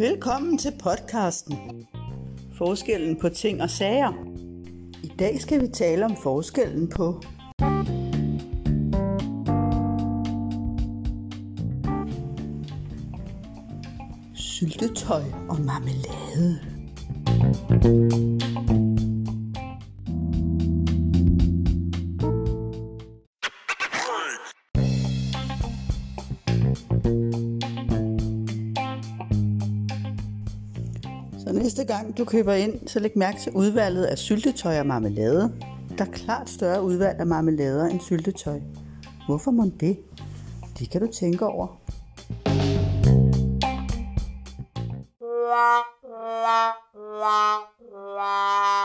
Velkommen til podcasten. Forskellen på ting og sager. I dag skal vi tale om forskellen på syltetøj og marmelade. Så næste gang du køber ind, så læg mærke til udvalget af syltetøj og marmelade. Der er klart større udvalg af marmelader end syltetøj. Hvorfor må det? Det kan du tænke over. la la la la